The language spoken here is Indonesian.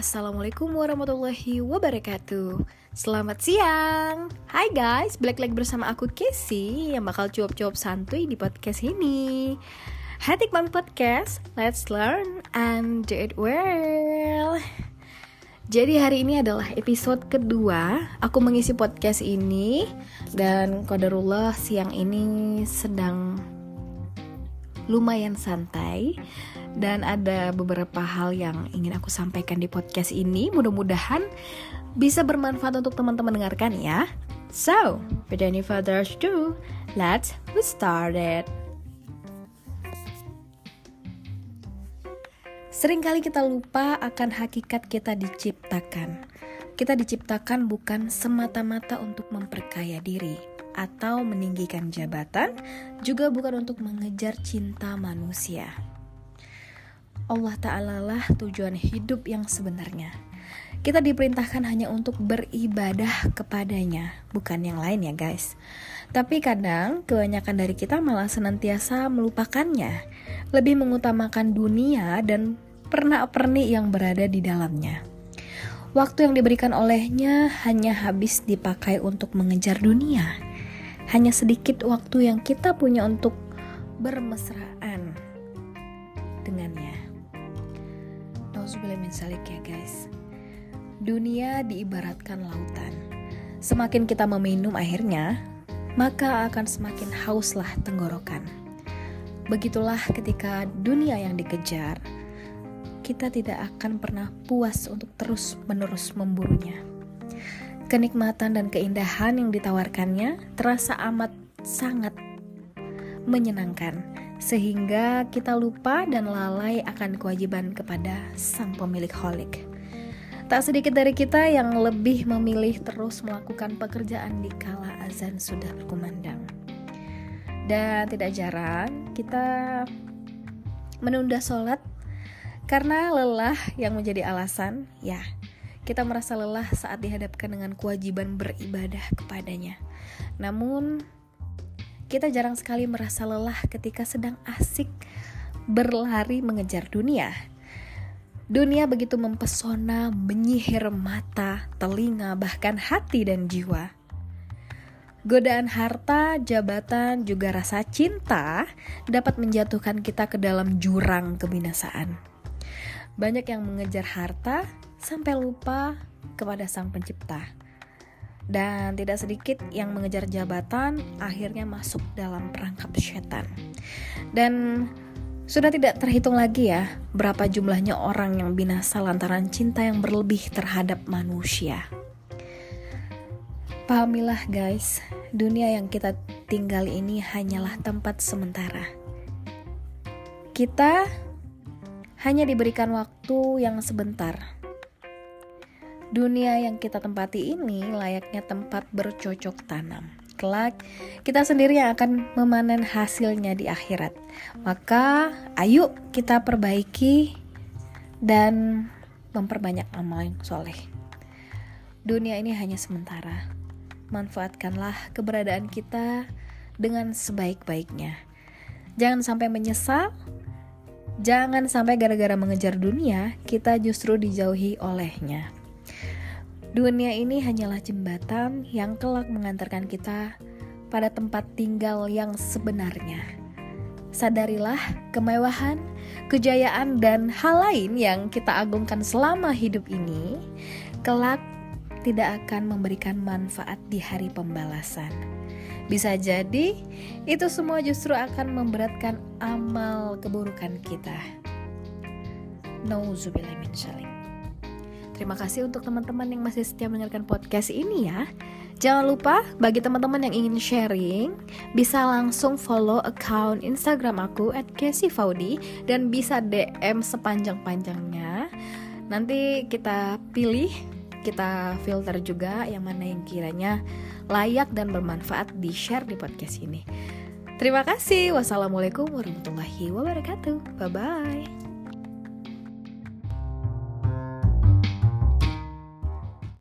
Assalamualaikum warahmatullahi wabarakatuh. Selamat siang. Hai guys, balik lagi bersama aku Casey Yang bakal cuap-cuap santuy di podcast ini. Hatik Mami Podcast Let's learn and do it well. Jadi hari ini adalah episode kedua Aku mengisi podcast ini. Dan kodarullah siang ini sedang lumayan santai dan ada beberapa hal yang ingin aku sampaikan di podcast ini. Mudah-mudahan bisa bermanfaat untuk teman-teman dengarkan ya. So, without any further ado, let's get started. Seringkali kita lupa akan hakikat kita diciptakan. Kita diciptakan bukan semata-mata untuk memperkaya diri atau meninggikan jabatan, juga bukan untuk mengejar cinta manusia. Allah Ta'ala lah tujuan hidup yang sebenarnya. Kita diperintahkan hanya untuk beribadah kepadanya, bukan yang lain ya guys. Tapi kadang kebanyakan dari kita malah senantiasa melupakannya, lebih mengutamakan dunia dan pernak-pernik yang berada di dalamnya. Waktu yang diberikan olehnya hanya habis dipakai untuk mengejar dunia. Hanya sedikit waktu yang kita punya untuk bermesraan dengannya. Nauzubillah ya guys. Dunia diibaratkan lautan. Semakin kita meminum airnya, maka akan semakin hauslah tenggorokan. Begitulah ketika dunia yang dikejar, kita tidak akan pernah puas untuk terus-menerus memburunya. Kenikmatan dan keindahan yang ditawarkannya terasa amat sangat menyenangkan sehingga kita lupa dan lalai akan kewajiban kepada sang pemilik holik. Tak sedikit dari kita yang lebih memilih terus melakukan pekerjaan di kala azan sudah berkumandang. Dan tidak jarang kita menunda sholat karena lelah yang menjadi alasan, ya kita merasa lelah saat dihadapkan dengan kewajiban beribadah kepadanya. Namun kita jarang sekali merasa lelah ketika sedang asik berlari mengejar dunia. Dunia begitu mempesona, menyihir mata, telinga, bahkan hati dan jiwa. Godaan harta, jabatan, juga rasa cinta dapat menjatuhkan kita ke dalam jurang kebinasaan. Banyak yang mengejar harta sampai lupa kepada Sang Pencipta dan tidak sedikit yang mengejar jabatan akhirnya masuk dalam perangkap setan. Dan sudah tidak terhitung lagi ya berapa jumlahnya orang yang binasa lantaran cinta yang berlebih terhadap manusia. Pahamilah guys, dunia yang kita tinggal ini hanyalah tempat sementara. Kita hanya diberikan waktu yang sebentar Dunia yang kita tempati ini layaknya tempat bercocok tanam. Kelak, kita sendiri yang akan memanen hasilnya di akhirat. Maka, ayo kita perbaiki dan memperbanyak amal yang soleh. Dunia ini hanya sementara. Manfaatkanlah keberadaan kita dengan sebaik-baiknya. Jangan sampai menyesal Jangan sampai gara-gara mengejar dunia, kita justru dijauhi olehnya. Dunia ini hanyalah jembatan yang kelak mengantarkan kita pada tempat tinggal yang sebenarnya. Sadarilah kemewahan, kejayaan, dan hal lain yang kita agungkan selama hidup ini, kelak tidak akan memberikan manfaat di hari pembalasan. Bisa jadi itu semua justru akan memberatkan amal keburukan kita. Nauzubillah min Terima kasih untuk teman-teman yang masih setia mendengarkan podcast ini ya. Jangan lupa bagi teman-teman yang ingin sharing bisa langsung follow account Instagram aku @kesifaudi dan bisa DM sepanjang-panjangnya. Nanti kita pilih, kita filter juga yang mana yang kiranya layak dan bermanfaat di share di podcast ini. Terima kasih. Wassalamualaikum warahmatullahi wabarakatuh. Bye bye.